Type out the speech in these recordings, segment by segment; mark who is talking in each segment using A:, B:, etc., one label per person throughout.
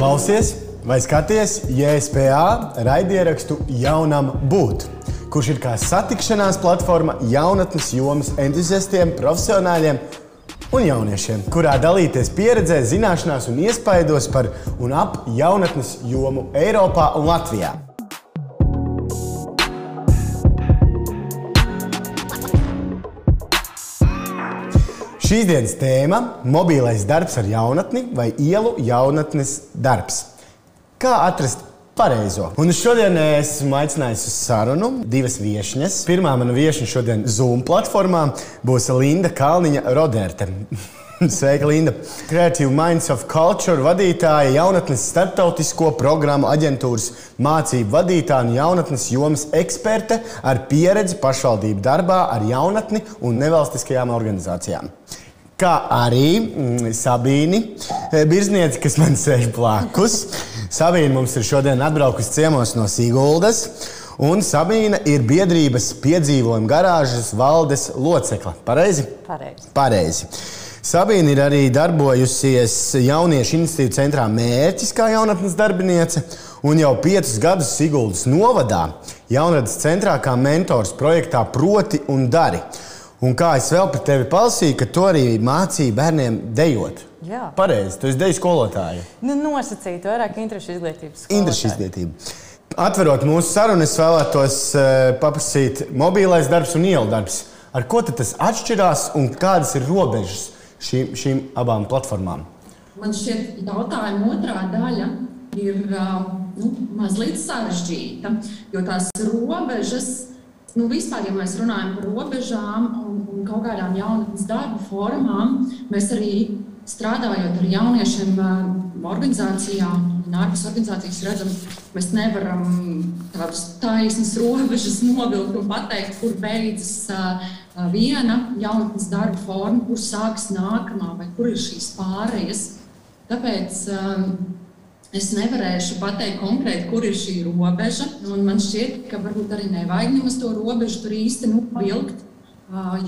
A: Klausies vai skaties JSPA raidierakstu jaunam būt, kurš ir kā satikšanās platforma jaunatnes jomas entuziastiem, profesionāļiem un jauniešiem, kurā dalīties pieredzē, zināšanās un iespaidos par un ap jaunatnes jomu Eiropā un Latvijā. Šīs dienas tēma - mobilais darbs ar jaunatni vai ielu jaunatnes darbs. Kā atrast pareizo? Un šodien esmu aicinājis uz sarunu divas viesņas. Pirmā mana viesne šodien Zoom platformā būs Linda Kalniņa Roderte. Sveika, Linda! Creative Minds of Culture vadītāja, jaunatnes starptautisko programmu aģentūras mācību vadītāja un jaunatnes jomas eksperte ar pieredzi pašvaldību darbā ar jaunatni un nevalstiskajām organizācijām kā arī mm, Sabīni eh, Birznieci, kas man sēž blakus. Sabīna mums ir šodien atbraukusi ciemos no Siguldas. Un Sabīna ir biedrības piedzīvojuma garāžas valdes locekle. Pareizi?
B: Pareizi.
A: Pareizi. Sabīna ir arī darbojusies jauniešu iniciatīvu centrā Mērķis kā jaunatnes darbiniece un jau piecus gadus Siguldas novadā jaunatnes centrā kā mentors projektā Proti un Dari. Un kā es vēl par tevi palasīju, ka tu arī mācīji bērniem dejot.
B: Jā.
A: Pareizi, tu esi deju skolotāja.
B: Nu, nosacīt vairāk interešu izglītības.
A: Interešu izglītība. Atverot mūsu sarunu, es vēlētos uh, paprasīt, mobilais darbs un ielu darbs. Ar ko tas atšķirās un kādas ir robežas šīm, šīm abām platformām?
C: Man šķiet, jautājuma otrā daļa ir uh, nu, mazliet sarežģīta, jo tās robežas Nu, vispār, ja mēs runājam par robežām un, kaut kādām jaunatnes darba formām, mēs arī strādājot ar jauniešiem, organizācijām, un ārpus organizācijas redzam, mēs nevaram tādas taisnas robežas novilkt un pateikt, kur beidzas viena jaunatnes darba forma, kur sākas nākamā vai kur ir šīs pārējas. Tāpēc Es nevarēšu pateikt konkrēti, kur ir šī robeža. Man šķiet, ka varbūt arī nevajag nemaz to robežu tur īsti nu, vilkt,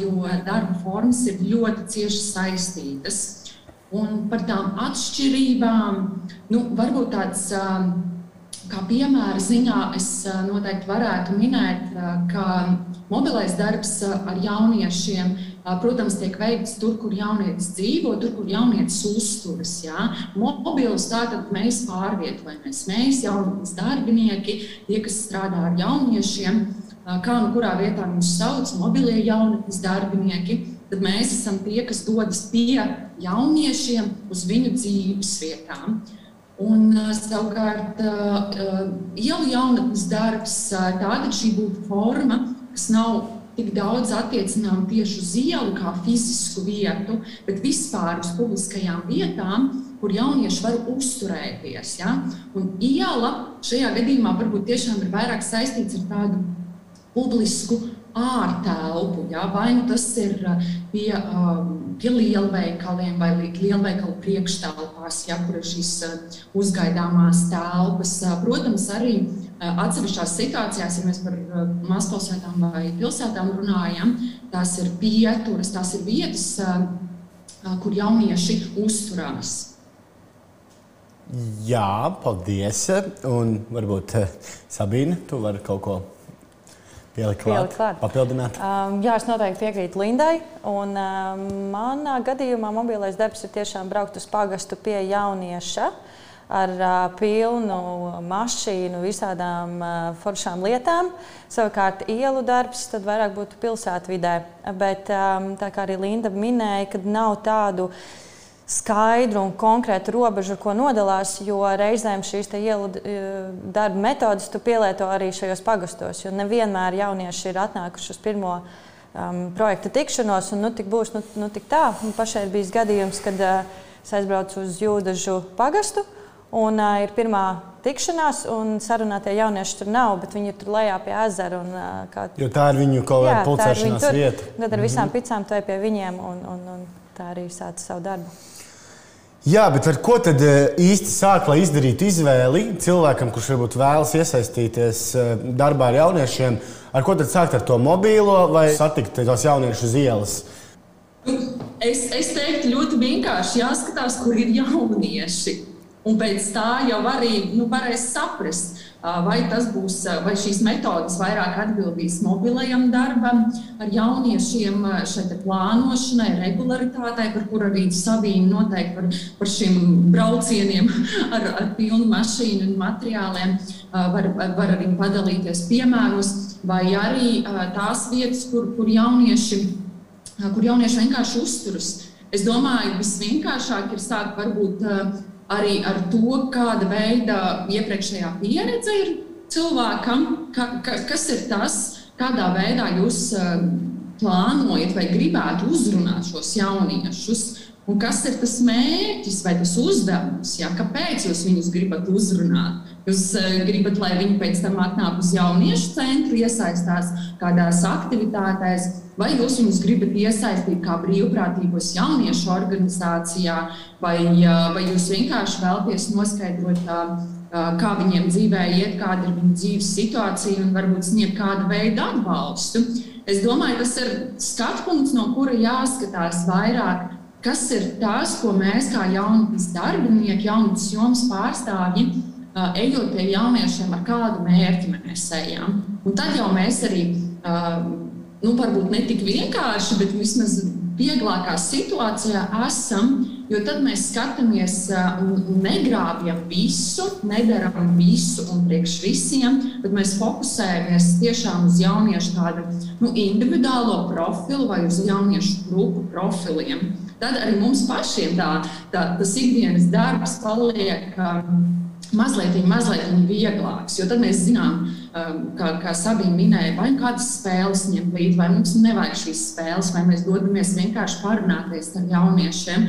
C: jo darba formas ir ļoti cieši saistītas. Un par tām atšķirībām, nu, varbūt tāds kā piemēra ziņā, es noteikti varētu minēt, ka mobilais darbs ar jauniešiem protams, tiek veikts tur, kur jaunietis dzīvo, tur, kur jaunietis uzturas. Ja? Mobilus tātad mēs pārvietojamies. Mēs, jaunatnes darbinieki, tie, kas strādā ar jauniešiem, kā nu kurā vietā mūs sauc, mobilie jaunatnes darbinieki, tad mēs esam tie, kas dodas pie jauniešiem uz viņu dzīves vietām. Un, savukārt, ielu jaunatnes darbs, tāda šī būtu forma, kas nav tik daudz attiecinām tieši uz ielu kā fizisku vietu, bet vispār uz publiskajām vietām, kur jaunieši var uzturēties. Ja? Un iela šajā gadījumā varbūt tiešām ir vairāk saistīts ar tādu publisku ārtelpu. Ja? Vai nu tas ir pie, um, pie lielveikaliem vai lielveikalu priekštelpās, ja, kur ir šīs uzgaidāmās telpas. Protams, arī Atsevišķās situācijās, ja mēs par mazpilsētām vai pilsētām runājam, tās ir pieturas, tās ir vietas, kur jaunieši uzturās.
A: Jā, paldies. Un varbūt Sabīne, tu vari kaut ko pielikt klāt, klāt. papildināt.
B: Um, jā, es noteikti piekrītu Lindai. Un, um, manā gadījumā mobilais darbs ir tiešām braukt uz pagastu pie jaunieša. Ar uh, pilnu mašīnu, visādām uh, foršām lietām. Savukārt ielu darbs vairāk būtu pilsētvidē. Bet um, tā kā arī Linda minēja, ka nav tādu skaidru un konkrētu robežu, ko nodalās, jo reizēm šīs ielu darba metodas tu pielieto arī šajos pagastos. Jo nevienmēr jaunieši ir atnākuši uz pirmo um, projekta tikšanos, un nu, tik būs nu, nu, tik tā. Un pašai ir bijis gadījums, kad uh, es aizbraucu uz Jūdažu pagastu. Un uh, ir pirmā tikšanās, un sarunātie jaunieši tur nav, bet viņi ir tur lejā pie ezera. Un, uh,
A: kā... Jo tā ir viņu kaut kāda pulcēšanās vieta.
B: Tad ar visām mm -hmm. picām tu ej pie viņiem, un, un, un tā arī sāca savu darbu.
A: Jā, bet ar ko tad īsti sāk, lai izdarītu izvēli cilvēkam, kurš varbūt vēlas iesaistīties darbā ar jauniešiem? Ar ko tad sākt ar to mobīlo vai satikt tos jauniešus uz ielas?
C: Es, es teiktu, ļoti vienkārši jāskatās, kur ir jaunieši. Un pēc tā jau arī nu, varēs saprast, vai, būs, vai šīs metodes vairāk atbildīs mobilajam darbam, ar jauniešiem šai plānošanai, regularitātei, par kur arī Savīna noteikti par, par šiem braucieniem ar, ar pilnu mašīnu un materiāliem var, var arī padalīties piemēros, vai arī tās vietas, kur, kur, jaunieši, kur jaunieši vienkārši uzturas. Es domāju, ka visvienkāršāk ir sākt varbūt arī ar to, kāda veida iepriekšējā pieredze ir cilvēkam, ka, ka, kas ir tas, kādā veidā jūs eh, plānojat vai gribētu uzrunāt šos jauniešus. Un kas ir tas mērķis vai tas uzdevums? Jā, kāpēc jūs viņus gribat uzrunāt? Jūs uh, gribat, lai viņi pēc tam atnāk uz jauniešu centru, iesaistās kādās aktivitātēs, vai jūs viņus gribat iesaistīt kā brīvprātīgos jauniešu organizācijā, vai, uh, vai jūs vienkārši vēlaties noskaidrot, uh, kā viņiem dzīvē iet, kāda ir viņu dzīves situācija un varbūt sniegt kādu veidu atbalstu. Es domāju, tas ir skatu punkts, no kura jāskatās vairāk kas ir tas, ko mēs kā jaunatnes darbinieki, jaunatnes jomas pārstāvji, ejot pie jauniešiem, ar kādu mērķi mēs ejam. Un tad jau mēs arī, nu, varbūt ne tik vienkārši, bet vismaz vieglākā situācijā esam, jo tad mēs skatāmies un negrābjam visu, nedaram visu un priekš visiem, bet mēs fokusējamies tiešām uz jauniešu tādu nu, individuālo profilu vai uz jauniešu grupu profiliem tad arī mums pašiem tā, tā, tas ikdienas darbs paliek. Um, mazliet, mazliet vieglāks. Jo tad mēs zinām, um, kā, kā Sabīna minēja, vai kādas spēles ņemt līdzi, vai mums nevajag šīs spēles, vai mēs dodamies vienkārši parunāties ar jauniešiem.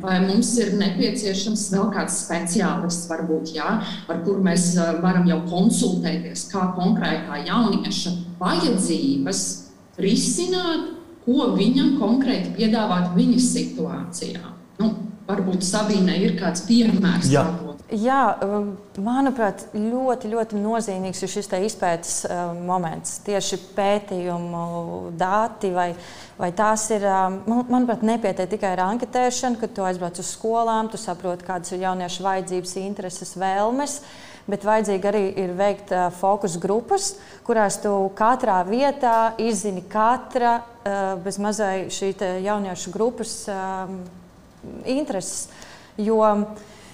C: Vai mums ir nepieciešams vēl kāds speciālists, varbūt, jā, ar kuru mēs uh, varam jau konsultēties, kā konkrētā jaunieša vajadzības risināt ko viņam konkrēti piedāvāt viņa situācijā. Nu, varbūt Sabīnai ir kāds piemērs. Jā.
B: Jā, um, manuprāt, ļoti, ļoti nozīmīgs ir šis izpētes um, moments. Tieši pētījumu dati, vai, vai tās ir, um, manuprāt, nepietiek tikai ar anketēšanu, kad tu aizbrauc uz skolām, tu saproti, kādas ir jauniešu vajadzības, intereses, vēlmes. Uh, bet vajadzīgi arī ir veikt uh, fokus grupas, kurās tu katrā vietā izzini katra uh, bez mazai šī jauniešu grupas uh, intereses. Jo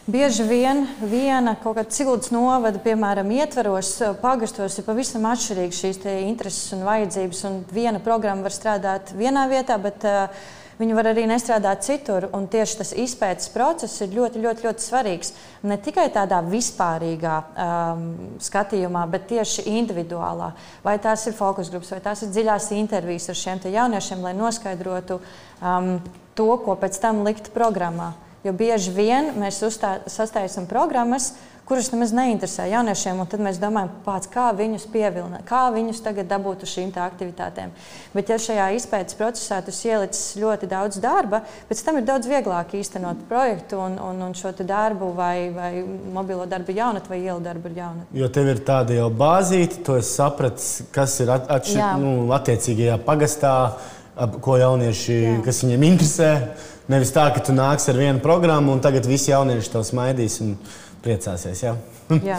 B: bieži vien viena kaut kāda cildes novada, piemēram, ietveros pagastos, ir pavisam atšķirīgas šīs intereses un vajadzības. Un viena programma var strādāt vienā vietā, bet uh, Viņi var arī nestrādāt citur. Un tieši tas izpētes process ir ļoti, ļoti, ļoti svarīgs. Ne tikai tādā vispārīgā um, skatījumā, bet tieši individuālā. Vai tās ir fokus grupas, vai tās ir dziļās intervijas ar šiem jauniešiem, lai noskaidrotu um, to, ko pēc tam likt programmā. Jo bieži vien mēs sastāvam programmas, kurus nemaz neinteresē jauniešiem. Tad mēs domājam, pats, kā viņus pievilināt, kā viņus tagad dabūt uz šīm aktivitātēm. Bet, ja šajā izpētes procesā tas ielicis ļoti daudz darba, pēc tam ir daudz vieglāk īstenot projektu un, un, un šo darbu, vai, vai mobilo darbu jaunat, vai ielu darbu jaunat.
A: Jo tev ir tāda jau bāzīte, tu saprati, kas ir atšķirīgs nu, attiecīgajā pagastā, ko jaunieši, Jā. kas viņiem interesē. Nevis tā, ka tu nāc ar vienu programmu un tagad visi jaunieši to smaidīs. Un priecāsies. Jā. jā.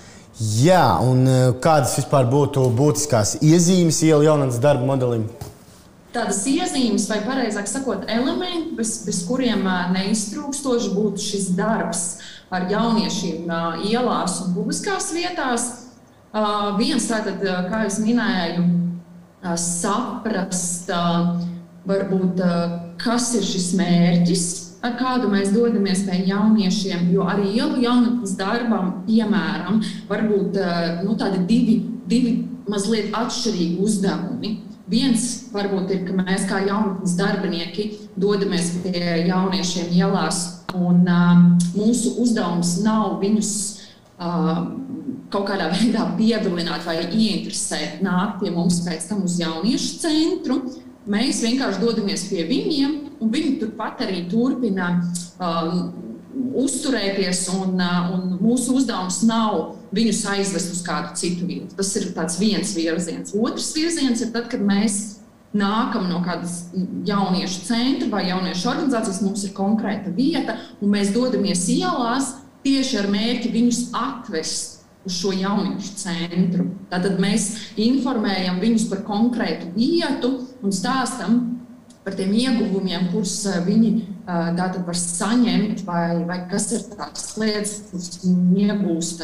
A: jā, un e, kādas vispār būtu būtiskās iezīmes ielu jaunatnes darba modelim?
C: Tādas iezīmes, vai precīzāk sakot, elementi, bez, bez kuriem e, neiztrūkstoši būtu šis darbs ar jauniešiem e, ielās un publiskās vietās. Viens, tātad, kā jau minēju, saprast, varbūt, kas ir šis mērķis, ar kādu mēs dodamies pie jauniešiem, jo arī ielu jaunatnes darbam, piemēram, var būt eh, nu, tādi divi, divi mazliet atšķirīgi uzdevumi. Viens varbūt ir, ka mēs kā jaunatnes darbinieki dodamies pie jauniešiem ielās, un uh, mūsu uzdevums nav viņus uh, kaut kādā veidā pievilināt vai ieinteresēt, nākt pie mums pēc tam uz jauniešu centru. Mēs vienkārši dodamies pie viņiem, un viņi turpat arī turpina uh, uzturēties. Un, uh, un mūsu uzdevums nav viņus aizvest uz kādu citu vietu. Tas ir viens virziens. Otrs virziens ir tad, kad mēs nākam no kādas jauniešu centra vai jauniešu organizācijas, mums ir konkrēta vieta, un mēs dodamies ielās tieši ar mērķi viņus atvest uz šo jauniešu centru. Tātad mēs informējam viņus par konkrētu vietu un stāstam par tiem ieguvumiem, kurus viņi tātad var saņemt, vai, vai kas ir tās lietas, kuras viņi iegūst,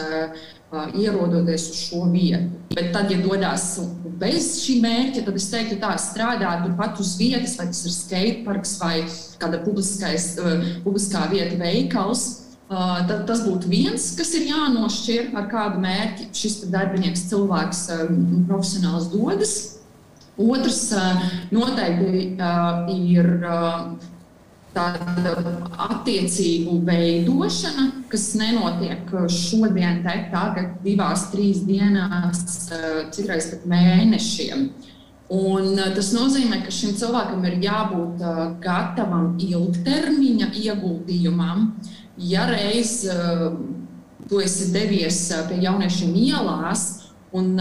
C: ierodoties uz šo vietu. Bet tad, ja dodas bez šī mērķa, tad es teiktu, tā strādā turpat uz vietas, vai tas ir skateparks vai kāda publiskā vieta veikals. Tad tas būtu viens, kas ir jānošķir ar kādu mērķi šis darbinieks, cilvēks, profesionāls dodas. Otrs noteikti ir tāda attiecību veidošana, kas nenotiek šodien, te, tagad, divās, trīs dienās, citreiz pat mēnešiem. Un tas nozīmē, ka šim cilvēkam ir jābūt gatavam ilgtermiņa ieguldījumam. Ja reiz tu esi devies pie jauniešiem ielās, Un,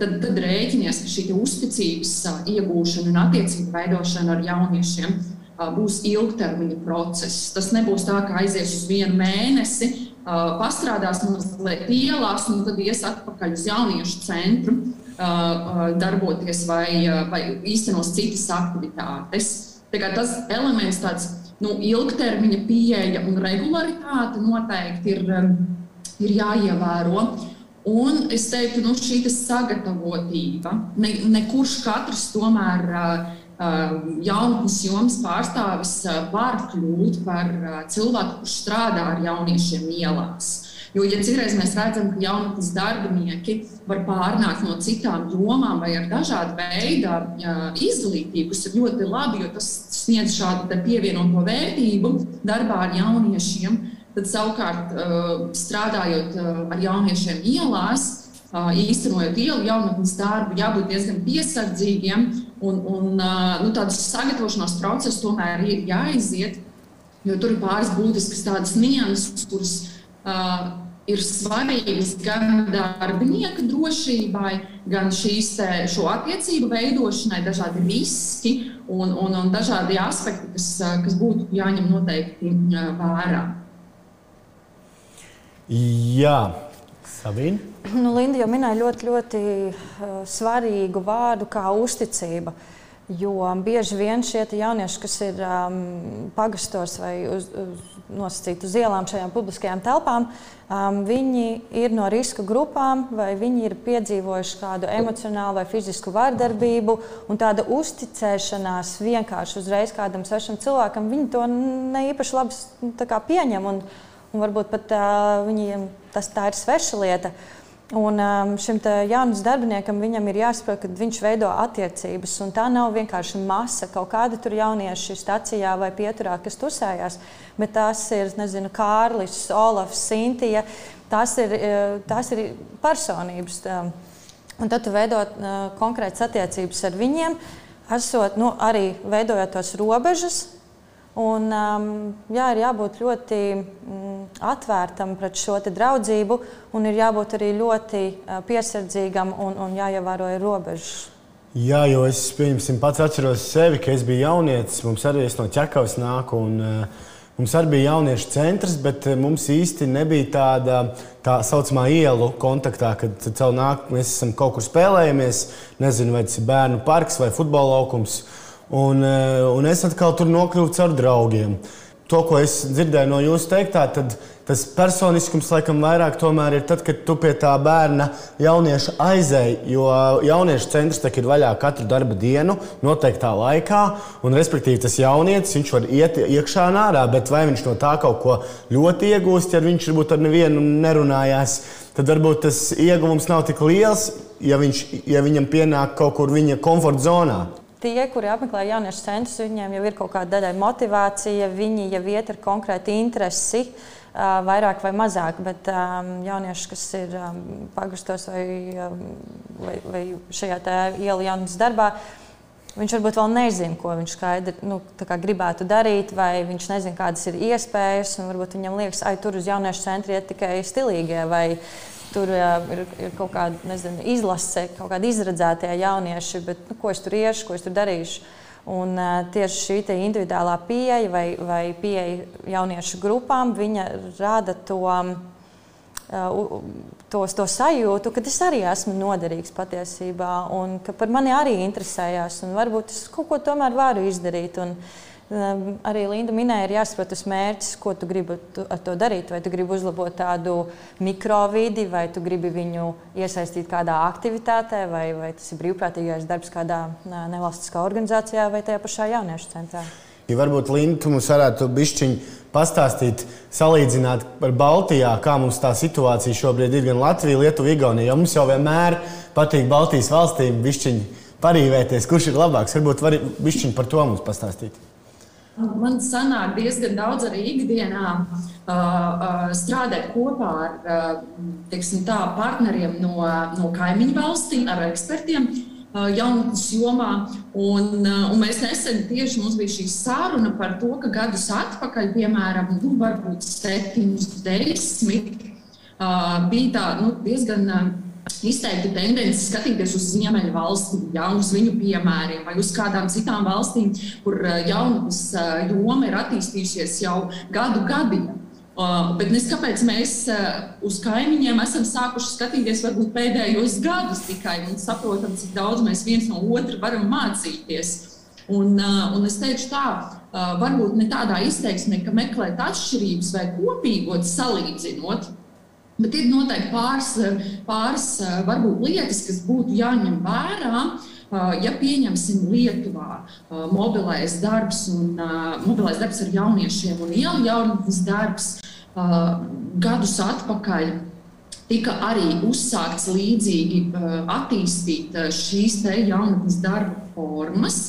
C: tad, tad rēķinies, ka šī uzticības iegūšana un attiecību veidošana ar jauniešiem būs ilgtermiņa process. Tas nebūs tā, ka aizies uz vienu mēnesi, pastrādās mazliet ielās un tad ies atpakaļ uz jauniešu centru darboties vai, vai īstenos citas aktivitātes. Tas elements, tāds nu, ilgtermiņa pieeja un regularitāte noteikti ir, ir jāievēro. Un es teiktu, ka nu, šī sagatavotība, ne, ne kurš katrs tomēr jaunatnes jomas pārstāvis var kļūt par cilvēku, kurš strādā ar jauniešiem ielās. Jo, ja citreiz mēs redzam, ka jaunatnes darbinieki var pārnākt no citām jomām vai ar dažādu veidu izglītību, kas ir ļoti labi, jo tas sniedz šādu pievienoto vērtību darbā ar jauniešiem, tad savukārt strādājot ar jauniešiem ielās, īstenojot ielu jaunatnes darbu, jābūt diezgan piesardzīgiem Un, un nu, tādas sagatavošanās process tomēr ir jāiziet, jo tur ir pāris būtiskas tādas nianses, kuras uh, ir svarīgas gan darbinieka drošībai, gan šīs šo attiecību veidošanai, dažādi riski un, un, un dažādi aspekti, kas, kas būtu jāņem noteikti vērā.
A: Jā, Sabīna.
B: Nu, Linda jau minēja ļoti, ļoti uh, svarīgu vārdu kā uzticība. Jo bieži vien šie jaunieši, kas ir um, pagastos vai uz, uz, nosacīti uz ielām šajām publiskajām telpām, um, viņi ir no riska grupām, vai viņi ir piedzīvojuši kādu emocionālu vai fizisku vardarbību. Tāda uzticēšanās vienkārši uzreiz kādam svešam cilvēkam, viņi to ne īpaši labi pieņem. Un, un varbūt pat viņiem tas ir sveša lieta. Un šim jaunam darbiniekam ir jāsaprot, ka viņš veido attiecības. Tā nav vienkārši masa, kaut kāda tur jaunieši stācijā vai pieturā, kas tusējās. Bet tās ir nezinu, Kārlis, Olafs, Sintija. Tās ir, tās ir personības. Un tad tu veido konkrētas attiecības ar viņiem, esot nu, arī veidojot tos robežas, Un, um, jā, ir jābūt ļoti mm, atvērtam pret šo draudzību, un ir jābūt arī ļoti uh, piesardzīgam un, un jāievēro robežas.
A: Jā, jo es pats atceros sevi, kad es biju jaunietis. Mums arī no ķekavas nāk. Un, uh, Mums arī bija jauniešu centrs, bet uh, mums īsti nebija tāda tā saucamā ielu kontaktā, kad cilvēki nāk, mēs esam kaut kur spēlējamies. Nezinu, vai tas ir bērnu parks vai futbola laukums. Uh, Un, eh, un es atkal tur nokļuvu caur draugiem. To, ko es dzirdēju no jūsu teiktā, tad tas personiskums laikam vairāk ir tad, kad tu pie tā bērna jaunieša aizēji. Jo jauniešu centrs ir vaļā katru darba dienu, noteiktā laikā. Un, respektīvi, tas jaunietis viņš var iet iekšā un ārā, bet vai viņš no tā kaut ko ļoti iegūst, ja viņš varbūt ar nevienu nerunājās, tad varbūt tas ieguvums nav tik liels, ja, viņš, ja viņam pienāk kaut kur viņa komforta zonā
B: tie, kuri apmeklē jauniešu centrus, viņiem jau ir kaut kāda daļai motivācija, viņi jau iet ar konkrēti interesi. Vairāk vai mazāk, bet um, jaunieši, kas ir um, pagrastos vai, vai, vai šajā ielu jaunas darbā, viņš varbūt vēl nezina, ko viņš skaidri nu, gribētu darīt, vai viņš nezina, kādas ir iespējas. Varbūt viņam liekas, ka tur uz jauniešu centru iet tikai stilīgie vai Tur uh, ir, ir kaut kāda nezinu, izlase, kaut kāda izredzētie jaunieši, bet nu, ko es tur iešu, ko es tur darīšu. Un, tieši šī individuālā pieeja vai, vai pieeja jauniešu grupām, viņa rada to, to, to sajūtu, ka es arī esmu noderīgs patiesībā un ka par mani arī interesējās. Varbūt es kaut ko tomēr varu izdarīt. Un, Ehm, arī Linda minēja, ir jāsaprot tas mērķis, ko tu gribi ar to darīt. Vai tu gribi uzlabot tādu mikrovidi, vai tu gribi viņu iesaistīt kādā aktivitātē, vai, vai tas ir brīvprātīgais darbs kādā nevalstiskā organizācijā vai tajā pašā jauniešu centrā.
A: Ja varbūt Linda, mums varētu bišķiņu pastāstīt, salīdzināt ar Baltijā, kā mums tā situācija šobrīd ir gan Latvija, Lietuva, Igaunija. Jo mums jau vienmēr patīk Baltijas valstīm bišķiņu parīvēties, kurš ir labāks. Varbūt var bišķiņu par to mums pastāstīt.
C: Man sanāk diezgan daudz arī ikdienā strādāt kopā ar tā, partneriem no, no kaimiņu valstīm, ar ekspertiem. Jaunatnes jomā. Un, un mēs nesen tieši mums bija šī saruna par to, ka gadus atpakaļ, piemēram, nu, varbūt septiņus, desmit, bija tā nu, diezgan izteikti tendence skatīties uz ziemeļu valstīm, ja, uz viņu piemēriem, vai uz kādām citām valstīm, kur eh, jaunatnes eh, joma ir attīstījusies jau gadu gadiem. Uh, bet nes kāpēc mēs uz kaimiņiem esam sākuši skatīties varbūt pēdējos gadus tikai un saprotam, cik daudz mēs viens no otra varam mācīties. Un, un es teikšu tā, varbūt ne tādā izteiksmē, ka meklēt atšķirības vai kopīgot salīdzinot, Bet ir noteikti pāris, pāris varbūt, lietas, kas būtu jāņem vērā. Ja pieņemsim Lietuvā mobilais darbs un mobilais darbs ar jauniešiem un ielu jaunatnes darbs gadus atpakaļ, tika arī uzsākts līdzīgi attīstīt šīs jaunatnes darba formas,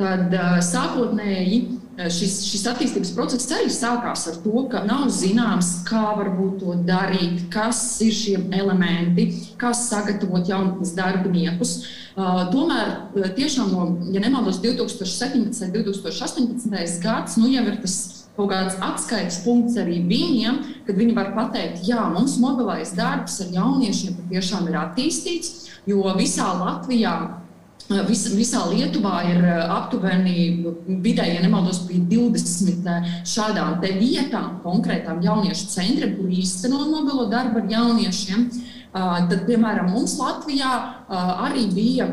C: tad sākotnēji Eh, šis, šis attīstības process arī sākās ar to, ka nav zināms, kā varbūt to darīt, kas ir šie elementi, kā sagatavot jaunatnes darbiniekus. Uh, tomēr eh, tiešām no, ja nemaldos, 2017. un 2018. gads nu, jau ir tas kaut kāds atskaites punkts arī viņiem, kad viņi var pateikt, jā, mums mobilais darbs ar jauniešiem patiešām ir attīstīts, jo visā Latvijā Vis, visā Lietuvā ir aptuveni vidēji, ja nemaldos, 20 šādām vietām, konkrētām jauniešu centriem, kur īsteno mobilo darbu ar jauniešiem. Tad, piemēram, mums Latvijā arī bija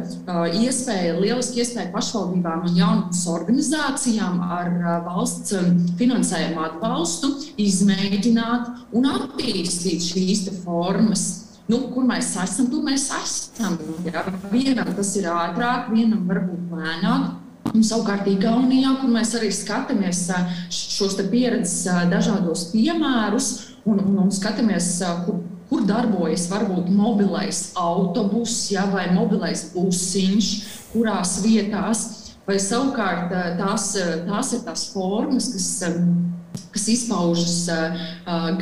C: iespēja, lieliski iespēja pašvaldībām un jaunatnes organizācijām ar valsts finansējumu atbalstu izmēģināt un attīstīt šīs formas nu, kur mēs esam, tur mēs esam. Ja? Vienam tas ir ātrāk, vienam varbūt lēnāk. Un savukārt, Igaunijā, kur mēs arī skatāmies šos pieredzes dažādos piemērus un, un, un skatāmies, kur, kur darbojas varbūt mobilais autobus ja, vai mobilais busiņš, kurās vietās, vai savukārt tās, tās ir tās formas, kas kas izpaužas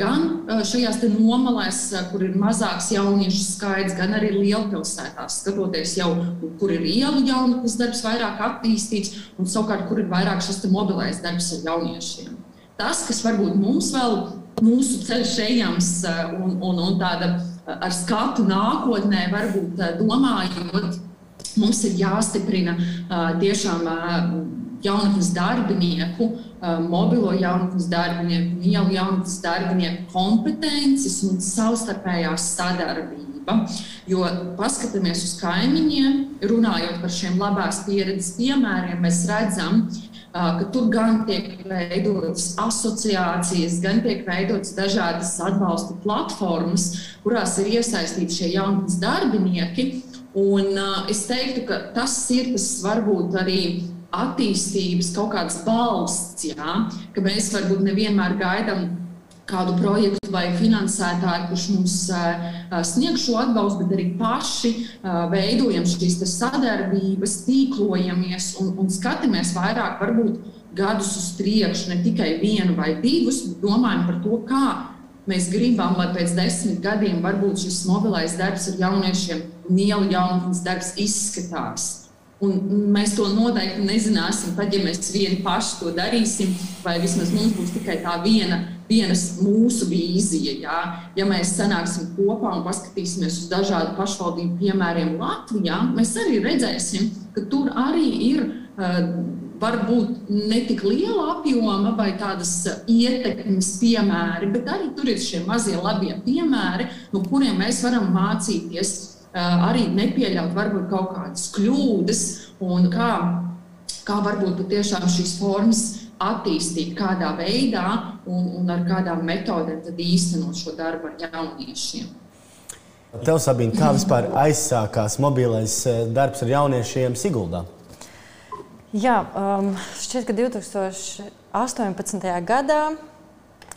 C: gan šajās nomalēs, kur ir mazāks jauniešu skaits, gan arī lielpilsētās, skatoties jau, kur ir ielu jaunatnes darbs vairāk attīstīts, un savukārt, kur ir vairāk šis mobilais darbs ar jauniešiem. Tas, kas varbūt mums vēl mūsu ceļš ejams un, un, un tāda ar skatu nākotnē, varbūt domājot, mums ir jāstiprina tiešām jaunatnes darbinieku, mobilo jaunatnes darbinieku, ielu jaunatnes darbinieku kompetences un savstarpējā sadarbība. Jo paskatāmies uz kaimiņiem, runājot par šiem labās pieredzes piemēriem, mēs redzam, ka tur gan tiek veidotas asociācijas, gan tiek veidotas dažādas atbalsta platformas, kurās ir iesaistīti šie jaunatnes darbinieki. Un, uh, es teiktu, ka tas ir tas varbūt arī attīstības kaut kāds balsts, jā, ka mēs varbūt nevienmēr gaidām kādu projektu vai finansētāju, kurš mums sniegs šo atbalstu, bet arī paši veidojam šīs sadarbības, tīklojamies un, un skatāmies vairāk, varbūt gadus uz priekšu, ne tikai vienu vai divus, bet domājam par to, kā mēs gribam, lai pēc desmit gadiem varbūt šis mobilais darbs ar jauniešiem un ielu jaunatnes darbs izskatās. Un mēs to noteikti nezināsim, tad, ja mēs vieni paši to darīsim, vai vismaz mums būs tikai tā viena, vienas mūsu vīzija. Jā. Ja mēs sanāksim kopā un paskatīsimies uz dažādu pašvaldību piemēriem Latvijā, mēs arī redzēsim, ka tur arī ir uh, varbūt ne tik liela apjoma vai tādas ietekmes piemēri, bet arī tur ir šie mazie labie piemēri, no kuriem mēs varam mācīties. Arī nepieļaut varbūt kaut kādas kļūdas un kā, kā varbūt patiešām šīs formas attīstīt, kādā veidā un, un ar kādām metodēm īstenot šo darbu ar jauniešiem.
A: Tev, Sabīne, kā vispār aizsākās mobilais darbs ar jauniešiem Siguldā?
B: Jā, um, šķiet, ka 2018. gadā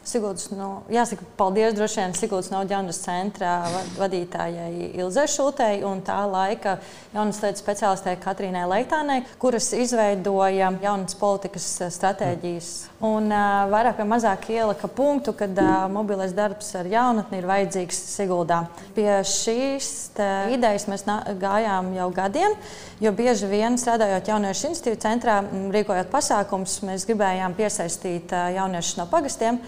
B: Sigūdas, nu, jāsaka, paldies droši vien Sigūdas Naudžānas centrā vadītājai Ilzai Šultei un tā laika jaunas lietas speciālistē Katrīnai Leitānai, kuras izveidoja jaunas politikas stratēģijas. Un uh, vairāk vai mazāk ielika punktu, ka uh, mobilais darbs ar jaunatni ir vajadzīgs Siguldā. Pie šīs idejas mēs gājām jau gadiem, jo bieži vien strādājot jauniešu institīvu centrā, rīkojot pasākumus, mēs gribējām piesaistīt jauniešus no pagastiem.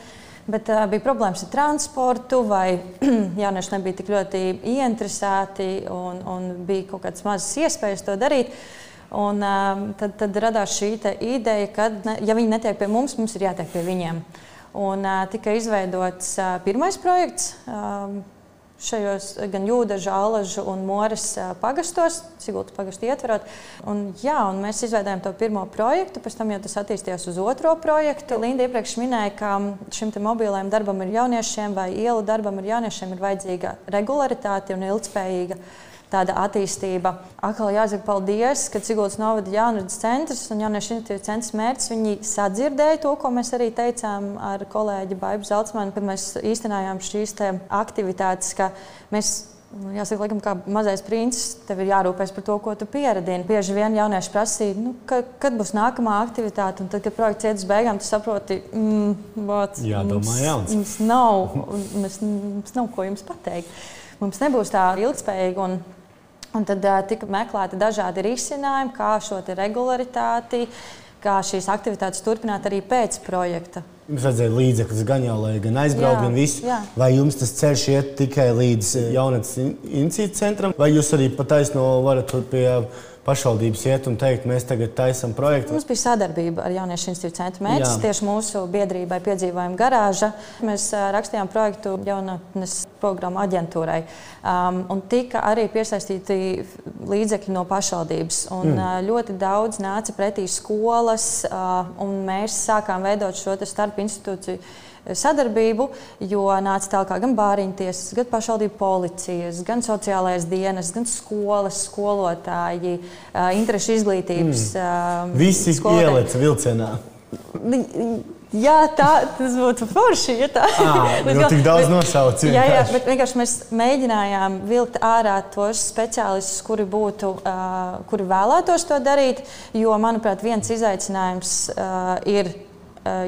B: Bet uh, bija problēmas ar transportu, vai jaunieši nebija tik ļoti ieinteresēti, un, un bija kaut kādas mazas iespējas to darīt. Un, uh, tad, tad radās šī ideja, ka, ne, ja viņi netiek pie mums, mums ir jātiek pie viņiem. Un, uh, tika izveidots uh, pirmais projekts. Uh, šajos gan jūdežu, alažu un moras pagastos, Sigultas pagastu ietverot. Un, jā, un mēs izveidojām to pirmo projektu, pēc tam jau tas attīstījās uz otro projektu. Linda iepriekš minēja, ka šim mobilajam darbam ir jauniešiem vai ielu darbam ir jauniešiem ir vajadzīga regularitāte un ilgspējīga tāda attīstība. Atkal jāsaka paldies, ka Cigultas novada jaunradas centrs un jauniešu iniciatīvas centrs mērķis. Viņi sadzirdēja to, ko mēs arī teicām ar kolēģi Baibu Zeltsmanu, kad mēs īstenojām šīs aktivitātes, ka mēs nu, Jāsaka, laikam, kā mazais princis, tev ir jārūpēs par to, ko tu pieradini. Bieži vien jaunieši prasīja, nu, ka, kad būs nākamā aktivitāte, un tad, kad projekts iet uz beigām, tu saproti, mm,
A: bāc, Jādomā, mums, jauns.
B: mums nav, mēs, mums nav ko jums pateikt. Mums nebūs tā ilgspējīga. Un, tad tika meklēti dažādi risinājumi, kā šo regularitāti, kā šīs aktivitātes turpināt arī pēc projekta.
A: Jums vajadzēja līdzekļus gan jau, lai gan aizbraukt, gan visu. Jā. Vai jums tas ceļš iet tikai līdz jaunatnes iniciatīvas centram, vai jūs arī pa taisno varat tur pie pašvaldības iet un teikt, mēs tagad taisām projektu.
B: Mums bija sadarbība ar Jauniešu institūciju centru mērķis. Tieši mūsu biedrībai piedzīvojām garāža. Mēs rakstījām projektu jaunatnes programmu aģentūrai. Um, un tika arī piesaistīti līdzekļi no pašvaldības. Un, mm. ļoti daudz nāca pretī skolas, uh, un mēs sākām veidot šo starp institūciju sadarbību, jo nāca tālāk gan bāriņtiesas, gan pašvaldību policijas, gan sociālais dienas, gan skolas, skolotāji, interešu izglītības.
A: Mm. Visi ieliec vilcienā.
B: Jā, tā tas būtu forši. Ja tā
A: ir tik daudz nosaukumu.
B: Jā, jā, bet vienkārši mēs mēģinājām vilkt ārā tos speciālistus, kuri, būtu, uh, kuri vēlētos to darīt. Jo, manuprāt, viens izaicinājums uh, ir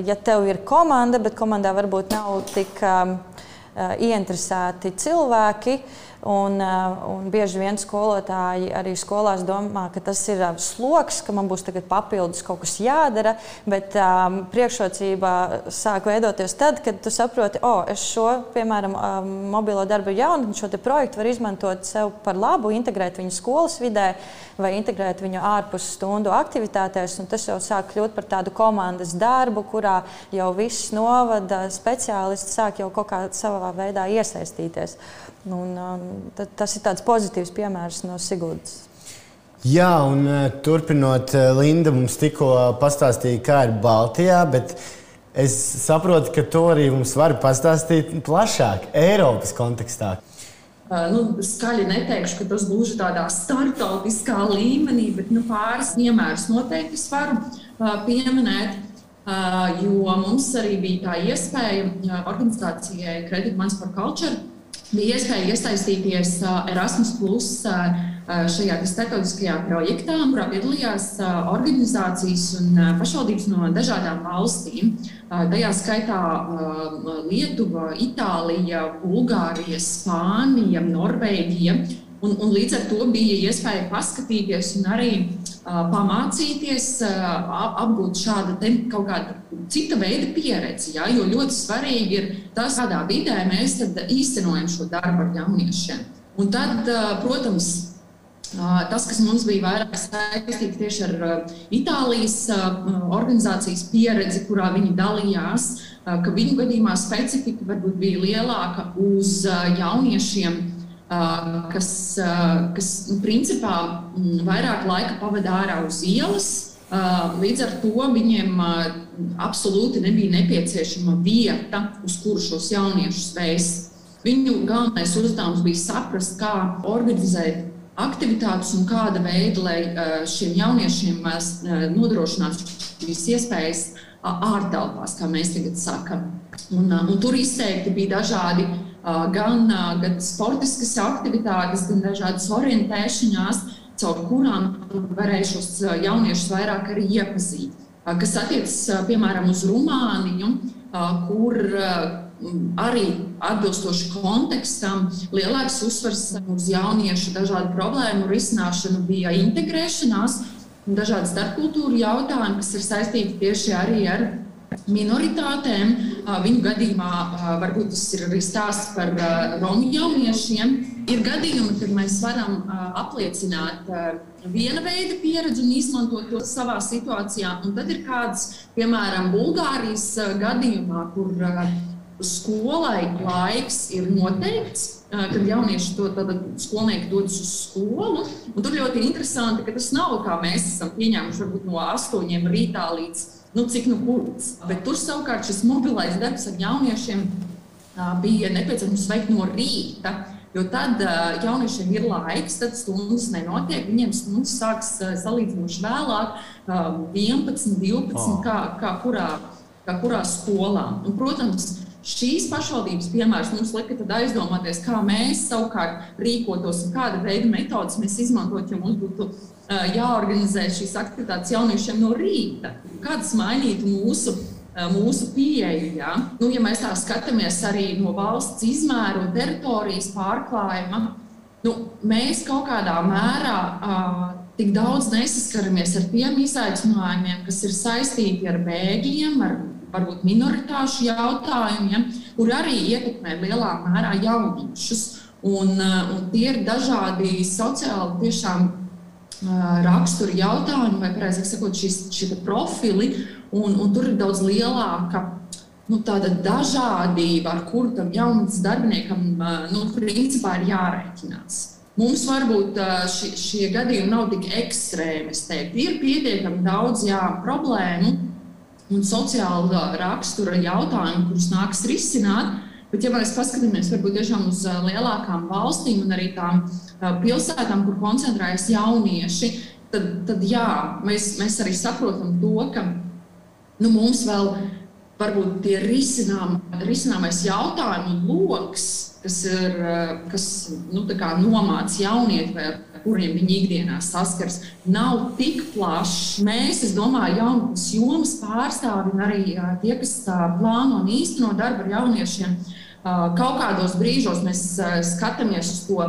B: ja tev ir komanda, bet komandā varbūt nav tik um, ieinteresēti cilvēki, Un, eh, un bieži vien skolotāji arī skolās domā, ka tas ir eh, sloks, ka man būs papildus kaut kas jādara. Bet um, priekšrocība sāk veidoties tad, kad tu saproti, o, oh, es šo, piemēram, um, mobilo darbu jaunu, šo projektu varu izmantot sev par labu, integrēt viņu skolas vidē vai integrēt viņu ārpus stundu aktivitātēs. Tas jau sāk kļūt par tādu komandas darbu, kurā jau viss novada speciālisti sāk jau kaut kā savā veidā iesaistīties. Un, um, tas ir tāds pozitīvs piemērs no Sigūdas.
A: Jā, un uh, turpinot, uh, Linda mums tikko pastāstīja, kā ir Baltijā, bet es saprotu, ka to arī mums var pastāstīt plašāk, Eiropas kontekstā.
C: Uh, nu, skaļi neteikšu, ka tas gluži tādā startautiskā līmenī, bet nu, pāris piemērus noteikti es varu pieminēt. Jo mums arī bija tā iespēja organizācijai Credit Mans for Culture bija iespēja iesaistīties Erasmus Plus šajā starptautiskajā projektā, kurā piedalījās organizācijas un pašvaldības no dažādām valstīm. Tajā skaitā Lietuva, Itālija, Bulgārija, Spānija, Norvēģija. Un, un līdz ar to bija iespēja paskatīties un arī pamācīties, apgūt šādu kaut kādu cita veida pieredzi. Ja? Jo ļoti svarīgi ir tas, kādā vidē mēs īstenojam šo darbu ar jauniešiem. Un tad, protams, Tas, kas mums bija vairāk saistīts tieši ar Itālijas organizācijas pieredzi, kurā viņi dalījās, ka viņu gadījumā specifika varbūt bija lielāka uz jauniešiem, kas, kas nu, principā vairāk laika pavadīja ārā uz ielas. Līdz ar to viņiem absolūti nebija nepieciešama vieta, uz kuru šos jauniešus vēst. Viņu galvenais uzdevums bija saprast, kā organizēt aktivitātes un kāda veida, lai šiem jauniešiem nodrošinātu šīs iespējas ārtelpās, kā mēs tagad sakām. Un, un tur izteikti bija dažādi gan, gan sportiskas aktivitātes, gan dažādas orientēšanās, caur kurām varēja šos jauniešus vairāk arī iepazīt. Kas attiecas piemēram uz Rumāniju, kur arī atbilstoši kontekstam, lielāks uzsvars uz jauniešu dažādu problēmu risināšanu bija integrēšanās un dažādi starpkultūru jautājumi, kas ir saistīti tieši arī ar minoritātēm. Viņu gadījumā varbūt tas ir arī stāsts par romu jauniešiem. Ir gadījumi, kad mēs varam apliecināt viena veida pieredzi un izmantot to savā situācijā. Un tad ir kāds, piemēram, Bulgārijas gadījumā, kur skolai laiks ir noteikts, kad jaunieši to skolnieki dodas uz skolu. Tur ļoti interesanti, ka tas nav kā mēs esam pieņēmuši varbūt no astoņiem rītā līdz nu, cik nu kurds. Bet tur savukārt šis mobilais darbs ar jauniešiem bija nepieciešams veikt no rīta. Jo tad jauniešiem ir laiks, tad stundas nenotiek. Viņiem stundas sākas uh, salīdzinoši vēlāk, uh, 11, 12, oh. kā, kā, kurā, kā kurā skolā. Un, protams, Šīs pašvaldības piemērs mums lika aizdomāties, kā mēs savukārt rīkotos un kāda veida metodas mēs izmantotu, ja mums būtu uh, jāorganizē šīs aktivitātes jauniešiem no rīta. Kādas mainītu mūsu, uh, mūsu pieeju? Ja? Nu, ja mēs tā skatāmies arī no valsts izmēru un teritorijas pārklājuma, nu, mēs kaut kādā mērā uh, tik daudz nesaskaramies ar tiem izaicinājumiem, kas ir saistīti ar bēgļiem, ar varbūt minoritāšu jautājumiem, kur arī ietekmē lielā mērā jauniešus. Un, uh, un tie ir dažādi sociāli tiešām uh, rakstura jautājumi, vai precīzāk sakot, šis, šie profili, un, un tur ir daudz lielāka nu, dažādība, ar kuru tam jaunam darbiniekam uh, nu, principā ir jārēķinās. Mums varbūt šie, šie gadījumi nav tik ekstrēmi. Ir pietiekami daudz jā, problēmu, un sociāla rakstura jautājumi, kurus nāks risināt. Bet, ja mēs paskatāmies varbūt tiešām uz lielākām valstīm un arī tām pilsētām, kur koncentrējas jaunieši, tad, tad jā, mēs, mēs arī saprotam to, ka nu, mums vēl varbūt tie risinām, risināmais jautājumu lokus, kas ir kas, nu, nomāts jaunieti vai ar kuriem viņi ikdienā saskars, nav tik plašs. Mēs, es domāju, jaunatnes jomas pārstāvji un arī tie, kas plāno un īsteno darbu ar jauniešiem, kaut kādos brīžos mēs skatāmies uz to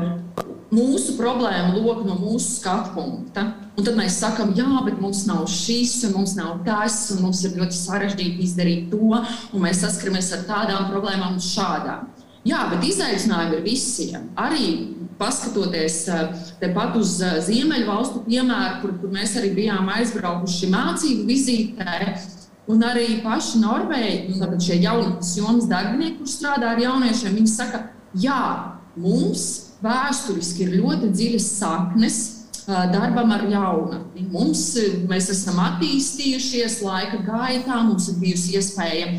C: mūsu problēmu loku no mūsu skatu punkta. Un tad mēs sakām, jā, bet mums nav šis, un mums nav tas, un mums ir ļoti sarežģīti izdarīt to, un mēs saskaramies ar tādām problēmām un šādām. Jā, bet izaicinājumi ir visiem. Arī paskatoties tepat uz Ziemeļvalstu piemēru, kur, kur mēs arī bijām aizbraukuši mācību vizītē. Un arī paši Norvēģi, nu, šie jaunatnes jomas darbinieki, kurš strādā ar jauniešiem, viņi saka, jā, mums vēsturiski ir ļoti dziļas saknes darbam ar jaunatni. Mums, mēs esam attīstījušies laika gaitā, mums ir bijusi iespēja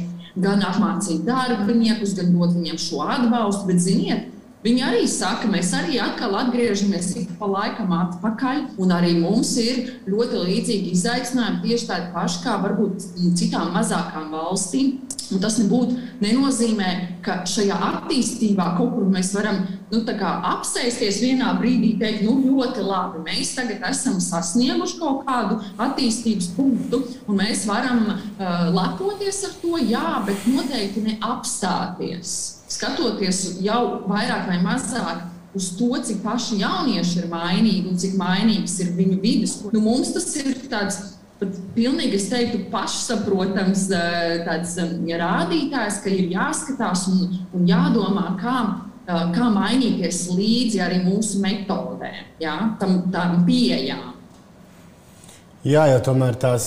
C: gan apmācīt darbiniekus, gan dot viņiem šo atbalstu, bet ziniet, Viņi arī saka, mēs arī atkal atgriežamies pa laikam atpakaļ, un arī mums ir ļoti līdzīgi izaicinājumi tieši tādi paši kā varbūt citām mazākām valstīm. Un tas nebūtu nenozīmē, ka šajā attīstībā kaut kur mēs varam nu, apsēsties vienā brīdī, teikt, nu, ļoti labi, mēs tagad esam sasnieguši kaut kādu attīstības punktu, un mēs varam uh, lepoties ar to, jā, bet noteikti neapstāties skatoties jau vairāk vai mazāk uz to, cik paši jaunieši ir mainīgi un cik mainīgs ir viņu vidas. Nu, mums tas ir tāds pat pilnīgi, es teiktu, pašsaprotams tāds, ja rādītājs, ka ir jāskatās un, un jādomā, kā kā mainīties līdzi arī mūsu metodēm, ja, tam, tām pieejām.
A: Jā, jo tomēr tās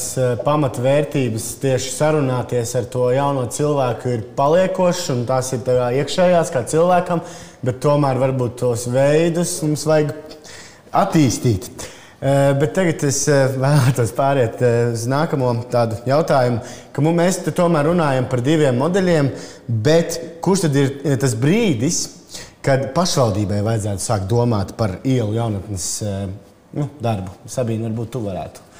A: pamatvērtības tieši sarunāties ar to jauno cilvēku ir paliekošas, un tās ir iekšējās kā cilvēkam, bet tomēr varbūt tos veidus mums vajag attīstīt. Bet tagad es vēlētos pāriet uz nākamo tādu jautājumu, ka mēs tomēr runājam par diviem modeļiem, bet kurš tad ir tas brīdis, kad pašvaldībai vajadzētu sākt domāt par ielu jaunatnes nu, darbu? Sabīna, varbūt tu varētu.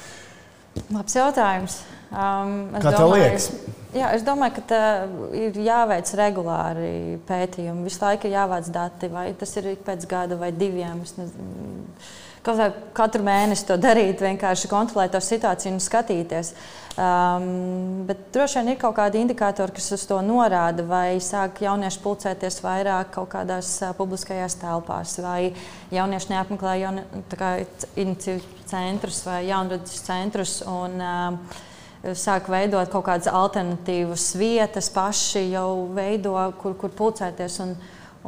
B: Labs jautājums. Um,
A: Kā tev liekas?
B: Jā, es domāju, ka tā ir jāveic regulāri pētījumi. Visu laiku ir jāvāc dati, vai tas ir pēc gada vai diviem. Kaut kā katru mēnesi to darīt, vienkārši kontrolēt to situāciju un skatīties. Um, bet droši vien ir kaut kādi indikatori, kas uz to norāda, vai sāk jaunieši pulcēties vairāk kaut kādās uh, publiskajās telpās, vai jaunieši neapmeklē jauni, iniciatīvu centrus vai jaunradas centrus. Un, uh, Sāk veidot kaut kādas alternatīvas vietas, paši jau veido, kur, kur pulcēties. Un,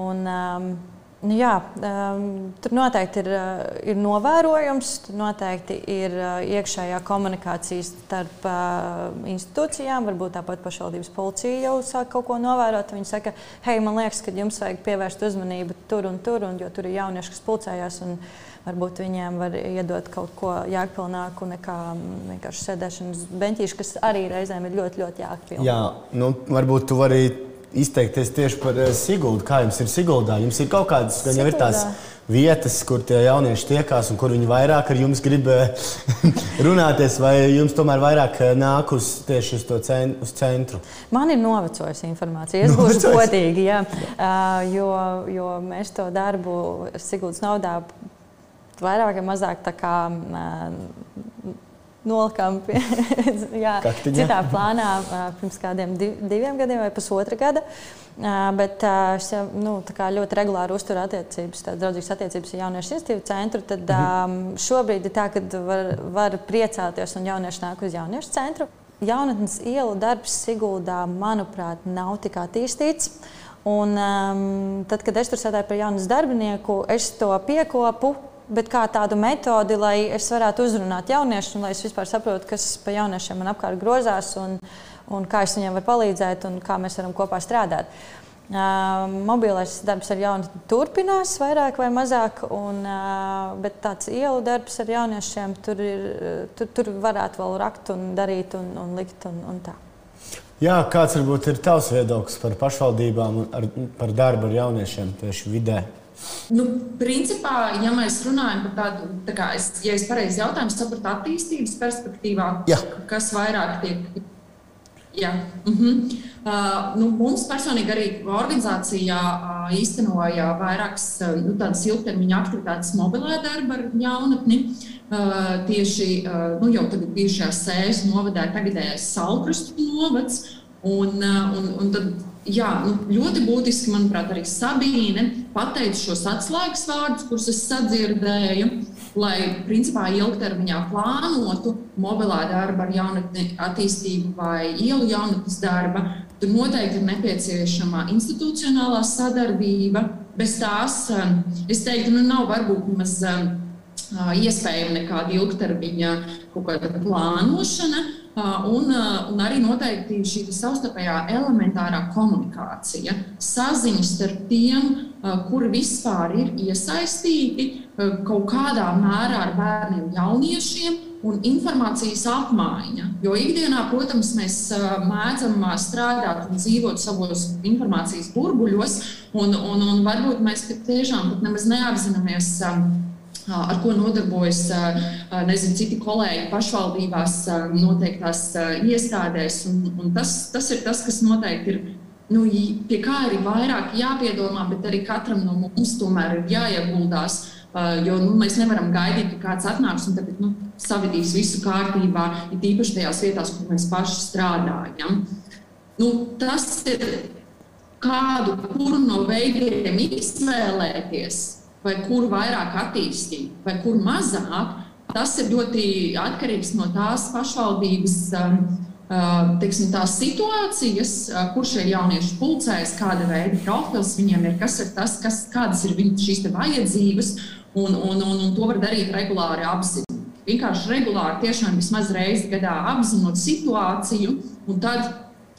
B: un, um, Nu, jā, um, tur noteikti ir, uh, ir novērojams, tur noteikti ir uh, iekšējā komunikācija starp uh, institūcijām. Varbūt tāpat pašvaldības policija jau sāk kaut ko novērot. Viņi saka, hei, man liekas, ka jums vajag pievērst uzmanību tur un tur, un, jo tur ir jaunieši, kas pulcējās. Varbūt viņiem var iedot kaut ko jēgpilnāku nekā vienkārši sēdēšanas beņķīši, kas arī reizēm ir ļoti, ļoti jēgpilni.
A: Jā, nu, varbūt tu vari izteikties tieši par eh, Siguldu. Kā jums ir Siguldā? Jums ir kaut kādas, gan jau ir tās vietas, kur tie jaunieši tiekās un kur viņi vairāk ar jums grib eh, runāties, vai jums tomēr vairāk eh, nāk uz tieši uz to cen, uz centru?
B: Man ir novecojusi informācija. Es būšu godīgi, jā, jo, jo mēs to darbu Siguldas naudā vairāk vai mazāk tā kā nolikām pie, jā, citā plānā pirms kādiem diviem gadiem vai pusotra gada. Bet es jau nu, ļoti regulāri uzturu attiecības, tādas draudzīgas attiecības ar jauniešu institīvu centru. Tad mhm. um, šobrīd ir tā, ka var, var priecāties un jaunieši nāk uz jauniešu centru. Jaunatnes ielu darbs Siguldā, manuprāt, nav tik attīstīts. Un, um, tad, kad es tur strādāju par jaunas darbinieku, es to piekopu bet kā tādu metodi, lai es varētu uzrunāt jauniešus, un lai es vispār saprotu, kas pa jauniešiem man apkārt grozās, un, un kā es viņiem varu palīdzēt, un kā mēs varam kopā strādāt. Uh, mobilais darbs ar jaunu turpinās, vairāk vai mazāk, un, uh, bet tāds ielu darbs ar jauniešiem tur, ir, tur, tur varētu vēl rakt un darīt un, un likt. Un, un tā.
A: Jā, kāds varbūt ir tavs viedoklis par pašvaldībām un ar, par darbu ar jauniešiem tieši vidē?
C: Nu, principā, ja mēs runājam par tādu, tā kā es, ja es pareizi jautājumu sapratu attīstības perspektīvā,
A: Jā.
C: kas vairāk tiek. Jā. Uh -huh. uh, nu, mums personīgi arī organizācijā uh, īstenoja vairākas uh, nu, tādas ilgtermiņa aktivitātes mobilē darba ar jaunatni. Uh, tieši uh, nu, jau tagad bijušajā sēžas novadē tagadējais Salkrustu novads. Un, uh, un, un tad jā, nu, ļoti būtiski, manuprāt, arī Sabīne pateica šos atslēgas vārdus, kurus es sadzirdēju, lai principā ilgtermiņā plānotu mobilā darba ar jaunatni attīstību vai ielu jaunatnes darba. Tur noteikti ir nepieciešama institucionālā sadarbība. Bez tās, um, es teiktu, nu, nav varbūt nemaz um, uh, iespējama nekāda ilgtermiņa plānošana. Un, un arī noteikti šī savstarpējā elementārā komunikācija, saziņa starp tiem, kuri vispār ir iesaistīti kaut kādā mērā ar bērniem, jauniešiem, un informācijas apmaiņa. Jo ikdienā, protams, mēs mēdzam strādāt un dzīvot savos informācijas burbuļos, un, un, un varbūt mēs tiešām pat nemaz neapzināmies ar ko nodarbojas nezinu, citi kolēģi pašvaldībās, noteiktās iestādēs. Un, un tas, tas ir tas, kas noteikti ir. Nu, pie kā ir vairāk jāpiedomā, bet arī katram no mums tomēr ir jāieguldās. Jo nu, mēs nevaram gaidīt, ka kāds atnāks un tagad, nu, savidīs visu kārtībā, it īpaši tajās vietās, kur mēs paši strādājam. Nu, tas ir kādu no veidiem izvēlēties vai kuru vairāk attīstīt, vai kuru mazāk, tas ir ļoti atkarīgs no tās pašvaldības um, teiksim, tās situācijas, kur šie jaunieši pulcējas, kāda veida profils viņiem ir, kas ir tas, kas, kādas ir viņu šīs vajadzības, un, un, un, un to var darīt regulāri apzināti. Vienkārši regulāri, tiešām vismaz reizi gadā apzinot situāciju, un tad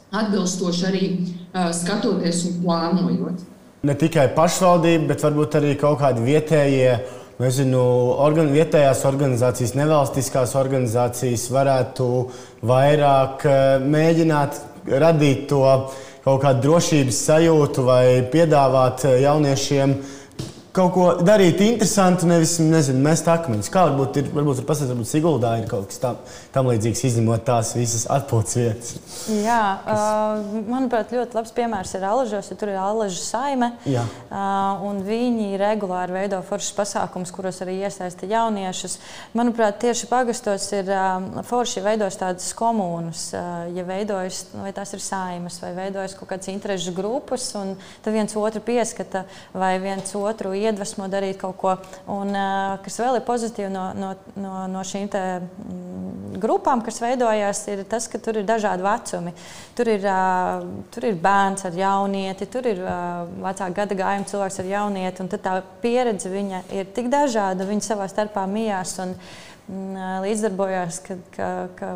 C: atbilstoši arī uh, skatoties un plānojot.
A: Ne tikai pašvaldība, bet varbūt arī kaut kādi vietējie nezinu, organ, vietējās organizācijas, nevalstiskās organizācijas varētu vairāk eh, mēģināt radīt to kaut kādu drošības sajūtu vai piedāvāt eh, jauniešiem kaut ko darīt interesantu, nevis nezinu, mest akmeņus. Kā varbūt ir, varbūt ir pasakot, varbūt Siguldā ir kaut kas tam, tam līdzīgs, izņemot tās visas atpūtas vietas.
B: Jā, uh, manuprāt, ļoti labs piemērs ir Alažos, ja tur ir Alaža saime. Jā. Uh, un viņi regulāri veido foršas pasākumus, kuros arī iesaista jauniešus. Manuprāt, tieši pagastos ir uh, forši veidos tādas komunas, uh, ja veidojas, vai tās ir saimas, vai veidojas kaut kādas interešu grupas, un tad viens otru pieskata vai viens otru iedvesmo darīt kaut ko. Un, kas vēl ir pozitīvi no, no, no, no šīm te, mm, grupām, kas veidojās, ir tas, ka tur ir dažādi vecumi. Tur ir, tur ir bērns ar jaunieti, tur ir vecāka gada gājuma cilvēks ar jaunieti. Tad tā pieredze ir tik dažāda, viņi savā starpā mijās. Un, līdzdarbojās, ka, ka, ka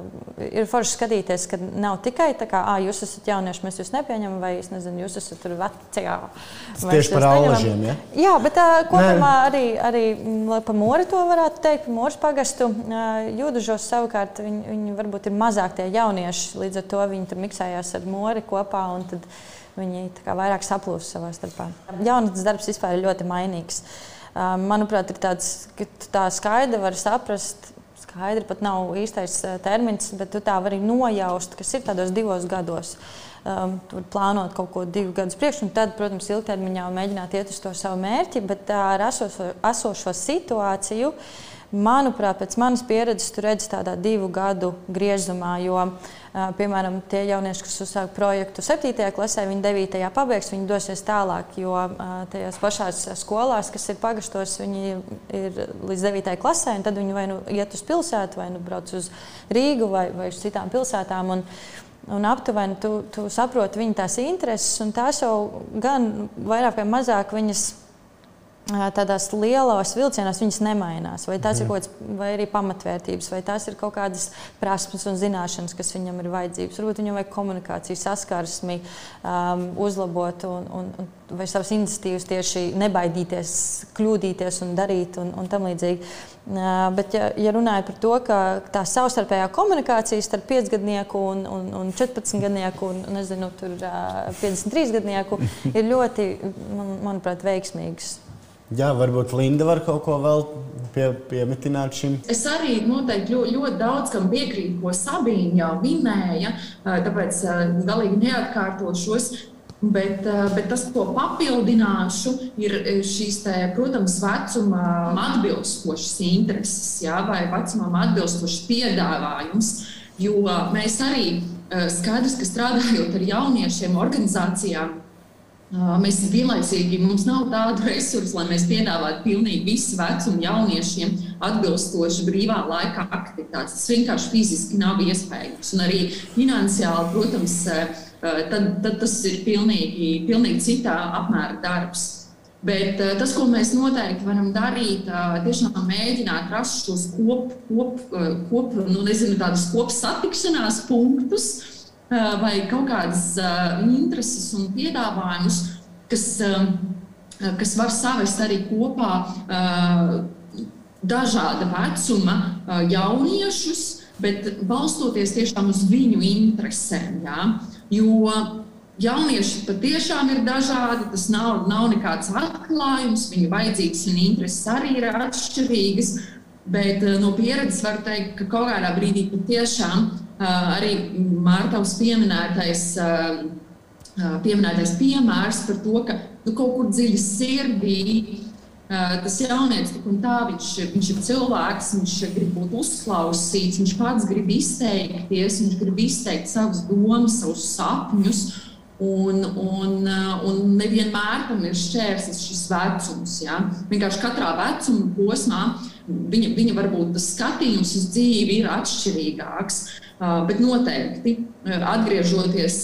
B: ir forši skatīties, ka nav tikai tā, ka jūs esat jaunieši, mēs jūs nepieņemam, vai nezinu, jūs esat tur vecajā.
A: Tieši par alažiem, ja?
B: Jā, bet tā, kopumā Nē. arī, arī mm, pa mori to varētu teikt, pa moras pagastu. Jūdužos savukārt viņi, viņi varbūt ir mazāk tie jaunieši, līdz ar to viņi tur miksējās ar mori kopā. Viņi vairāk saplūst savā starpā. Jaunatnes darbs vispār ir ļoti mainīgs. Uh, manuprāt, ir tāds, ka tā skaidri var saprast. Skaidri pat nav īstais termins, bet tu tā vari nojaust, kas ir tādos divos gados. Um, tur plānot kaut ko divu gadus priekš, un tad, protams, ilgtermiņā mēģināt iet uz to savu mērķi, bet ar esošo, esošo situāciju, manuprāt, pēc manas pieredzes, tu redzi tādā divu gadu griezumā. Jo, Piemēram, tie jaunieši, kas uzsāk projektu 7. klasē, viņi 9. pabeigs, viņi dosies tālāk, jo tajās pašās skolās, kas ir pagastos, viņi ir līdz 9. klasē, un tad viņi vai nu iet uz pilsētu, vai nu brauc uz Rīgu vai, vai uz citām pilsētām. Un, Un aptuveni tu, tu saproti viņa tās intereses, un tās jau gan vairāk vai mazāk viņas tādās lielos vilcienos viņas nemainās. Vai tās mm. ir mhm. kaut kādas, vai arī pamatvērtības, vai tās ir kaut kādas prasmes un zināšanas, kas viņam ir vajadzīgas. Varbūt viņam vajag komunikāciju, saskarsmi, um, uzlabot, un, un, un, vai savas iniciatīvas tieši nebaidīties, kļūdīties un darīt un, un tam līdzīgi. Uh, bet, ja, ja runājam par to, ka tā savstarpējā komunikācija starp 5-gadnieku un, un, un 14-gadnieku un nezinu, tur, uh, 53-gadnieku ir ļoti, man, manuprāt, veiksmīgs.
A: Jā, varbūt Linda var kaut ko vēl pie, piemetināt šim.
C: Es arī noteikti ļoti, ļoti daudz kam piekrītu, ko Sabīna jau minēja, tāpēc galīgi neatkārtošos. Bet, bet tas, ko papildināšu, ir šīs, te, protams, vecumam atbilstošas intereses, jā, vai vecumam atbilstošs piedāvājums. Jo mēs arī skaidrs, ka strādājot ar jauniešiem, organizācijām, Mēs vienlaicīgi mums nav tādu resursu, lai mēs piedāvātu pilnīgi visu vecumu jauniešiem atbilstoši brīvā laika aktivitātes. Tas vienkārši fiziski nav iespējams. Un arī finansiāli, protams, tad, tad tas ir pilnīgi, pilnīgi citā apmēra darbs. Bet tas, ko mēs noteikti varam darīt, tiešām mēģināt rast šos kop, kop, kop, nu, nezinu, tādus kopsatikšanās punktus, vai kaut kādas intereses un piedāvājumus, kas, kas var savest arī kopā dažāda vecuma jauniešus, bet balstoties tiešām uz viņu interesēm. Ja? Jo jaunieši patiešām ir dažādi, tas nav, nav nekāds atklājums, viņu vajadzības un intereses arī ir atšķirīgas. Bet no pieredzes var teikt, ka kaut kādā brīdī patiešām arī Mārtaus pieminētais, pieminētais piemērs par to, ka nu, kaut kur dziļi sirdī tas jaunietis tik un tā, viņš, viņš ir cilvēks, viņš grib būt uzklausīts, viņš pats grib izteikties, viņš grib izteikt savas domas, savus sapņus. Un, un, un nevienmēr tam ir šķērsis šis vecums. Ja? Vienkārši katrā vecuma posmā viņa, viņa varbūt tas skatījums uz dzīvi ir atšķirīgāks. Bet noteikti atgriežoties,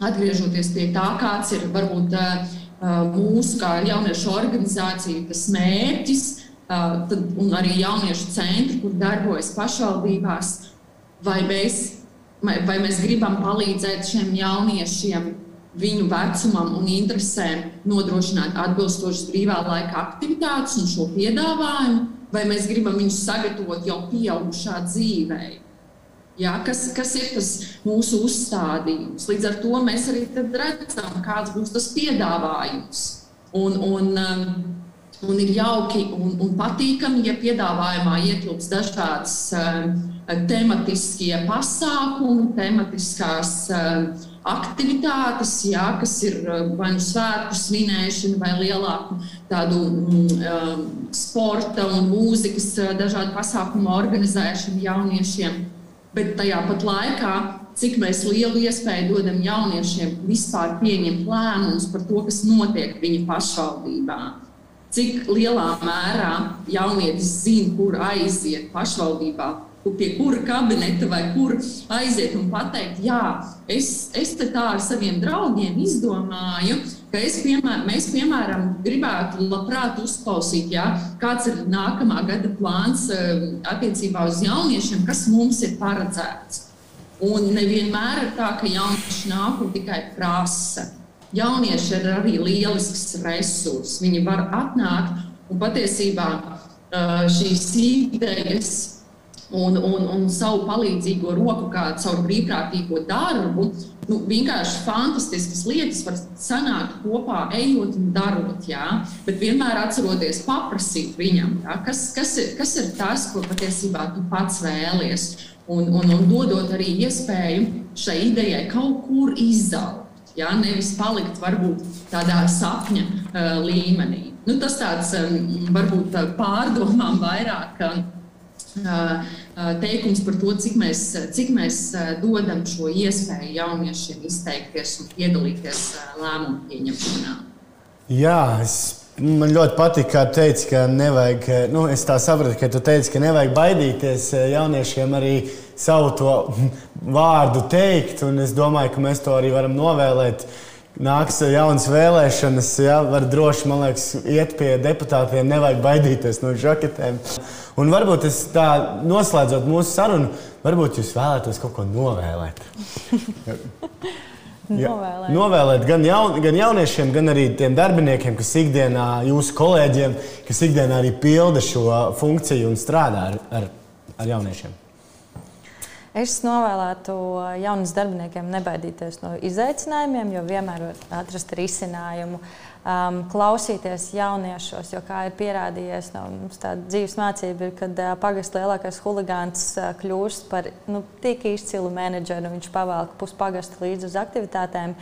C: atgriežoties pie tā, kāds ir varbūt mūsu kā jauniešu organizācija tas mērķis, tad, un arī jauniešu centri, kur darbojas pašvaldībās, vai mēs, vai mēs gribam palīdzēt šiem jauniešiem viņu vecumam un interesēm nodrošināt atbilstošas brīvā laika aktivitātes un šo piedāvājumu, vai mēs gribam viņus sagatavot jau pieaugušā dzīvēm. Jā, kas, kas ir tas mūsu uzstādījums? Līdz ar to mēs arī redzam, kāds būs tas piedāvājums. Un, un, um, un ir jauki un, un patīkami, ja piedāvājumā ietilps dažādas um, tematiskie pasākumi, tematiskās um, aktivitātes, jā, kas ir vai nu svētku svinēšana, vai lielāku tādu um, sporta un mūzikas dažādu pasākumu organizēšanu jauniešiem bet tajā pat laikā, cik lielu iespēju dodam jauniešiem vispār pieņemt lēmumus par to, kas notiek viņu pašvaldībā. Cik lielā mērā jaunietis zina, kur aiziet pašvaldībā, pie kura kabineta vai kur aiziet un pateikt, jā, es, es te tā ar saviem draugiem izdomāju, ka es, piemēr, mēs, piemēram, gribētu labprāt uzklausīt, ja, kāds ir nākamā gada plāns eh, attiecībā uz jauniešiem, kas mums ir paredzēts. Un nevienmēr ir tā, ka jaunieši nāk un tikai prasa. Jaunieši ir arī lielisks resurs. Viņi var atnākt un patiesībā eh, šīs idejas un, un, un savu palīdzīgo roku, kā caur brīvprātīgo darbu. Nu, vienkārši fantastiskas lietas var sanākt kopā, ejot un darot. Jā, bet vienmēr atceroties, paprasīt viņam, jā, kas, kas, ir, kas ir tas, ko patiesībā tu pats vēlies. Un, un, un dodot arī iespēju šai idejai kaut kur izaugt. Ja, nevis palikt varbūt tādā sapņa uh, līmenī. Nu, tas tāds um, varbūt pārdomām vairāk. Uh, teikums par to, cik mēs, cik mēs dodam šo iespēju jauniešiem izteikties un piedalīties lēmumu pieņemšanā.
A: Jā, es, man ļoti patīk, kā tu teici, ka nevajag, nu, es tā sapratu, ka tu teici, ka nevajag baidīties jauniešiem arī savu to vārdu teikt, un es domāju, ka mēs to arī varam novēlēt nāks jaunas vēlēšanas, ja, var droši, liekas, iet pie deputātiem, nevajag baidīties no žaketēm. Un varbūt es tā noslēdzot mūsu sarunu, varbūt jūs vēlētos kaut ko novēlēt.
B: Ja, novēlēt.
A: novēlēt gan, jaun, gan jauniešiem, gan arī tiem darbiniekiem, kas ikdienā, jūsu kolēģiem, kas ikdienā arī pilda šo funkciju un strādā ar, ar, ar jauniešiem.
B: Es novēlētu jauniem darbiniekiem nebaidīties no izaicinājumiem, jo vienmēr var atrast risinājumu. Um, klausīties jauniešos, jo kā ir pierādījies no dzīves mācība, ir, kad uh, pagasts lielākais huligāns uh, kļūst par nu, tik izcilu menedžeru, viņš pavēlk puspagastu līdzi uz aktivitātēm.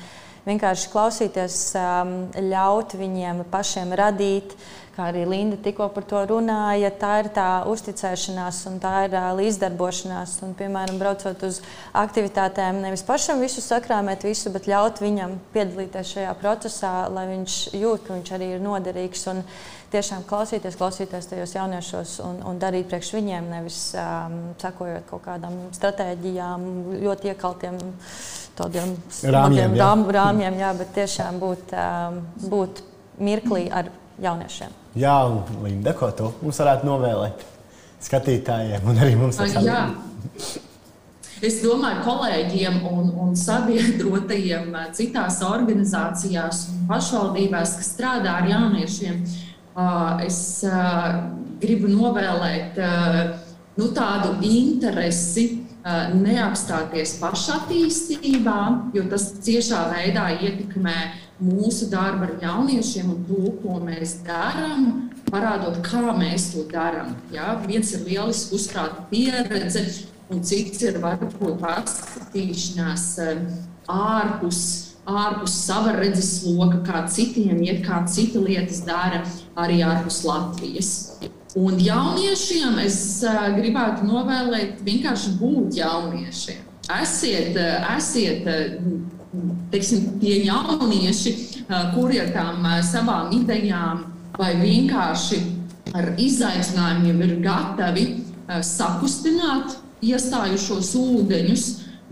B: Vienkārši klausīties, um, ļaut viņiem pašiem radīt. Uh, kā arī Linda tikko par to runāja, tā ir tā uzticēšanās un tā ir līdzdarbošanās. Un, piemēram, braucot uz aktivitātēm, nevis pašam visu sakrāmēt, visu, bet ļaut viņam piedalīties šajā procesā, lai viņš jūt, ka viņš arī ir noderīgs. Un tiešām klausīties, klausīties tajos jauniešos un, un darīt priekš viņiem, nevis um, sekojot kaut kādām stratēģijām, ļoti iekaltiem tādiem
A: rāmjiem, jā.
B: rāmjiem jā, bet tiešām būt, um, būt mirklī ar jauniešiem.
A: Jā, un Linda, ko tu mums varētu novēlēt skatītājiem un arī mums?
C: Jā. Es domāju, kolēģiem un, un sabiedrotajiem citās organizācijās un pašvaldībās, kas strādā ar jauniešiem, es gribu novēlēt nu, tādu interesi neapstāties pašattīstībā, jo tas ciešā veidā ietekmē mūsu darbu ar jauniešiem un to, ko mēs darām, parādot, kā mēs to darām. Ja? Viens ir lieliski uzkrāta pieredze, un cits ir varbūt paskatīšanās eh, ārpus, ārpus sava redzes loka, kā citiem iet, kā citi lietas dara arī ārpus Latvijas. Un jauniešiem es uh, gribētu novēlēt vienkārši būt jauniešiem. Esiet, uh, esiet teiksim, tie jaunieši, kuri ar tām savām idejām vai vienkārši ar izaicinājumiem ir gatavi sakustināt iestājušos ūdeņus,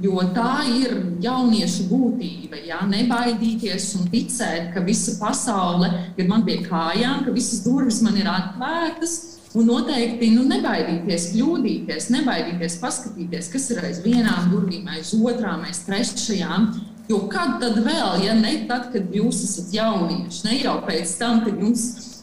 C: jo tā ir jauniešu būtība. Jā, nebaidīties un ticēt, ka visa pasaule ir man pie kājām, ka visas durvis man ir atvērtas. Un noteikti nu, nebaidīties, kļūdīties, nebaidīties, paskatīties, kas ir aiz vienām durvīm, aiz otrām, aiz trešajām. Jo kad tad vēl, ja ne tad, kad jūs esat jaunieši, ne jau pēc tam, kad jums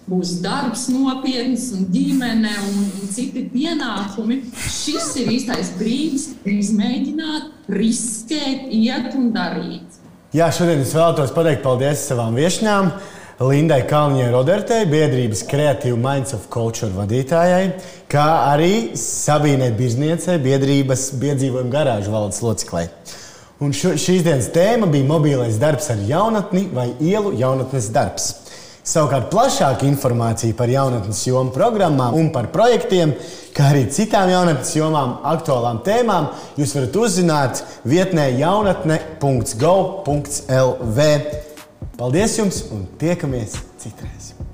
C: būs darbs nopietns, un ģimene un, un citi pienākumi. Šis ir īstais brīdis, izmēģināt, riskēt, iet un darīt.
A: Jā, šodien es vēlētos pateikt paldies savām viesņām. Lindai Kalniņai Rodertei, biedrības Creative Minds of Culture vadītājai, kā arī Sabīnai Birzniecei, biedrības biedzīvojuma garāžu valdes loceklei. Un šo, šīs dienas tēma bija mobilais darbs ar jaunatni vai ielu jaunatnes darbs. Savukārt plašāka informācija par jaunatnes jomu programmām un par projektiem, kā arī citām jaunatnes jomām, aktuālām tēmām, jūs varat uzzināt vietnē jaunatne.gov.lv. Paldies jums un tiekamies citreiz!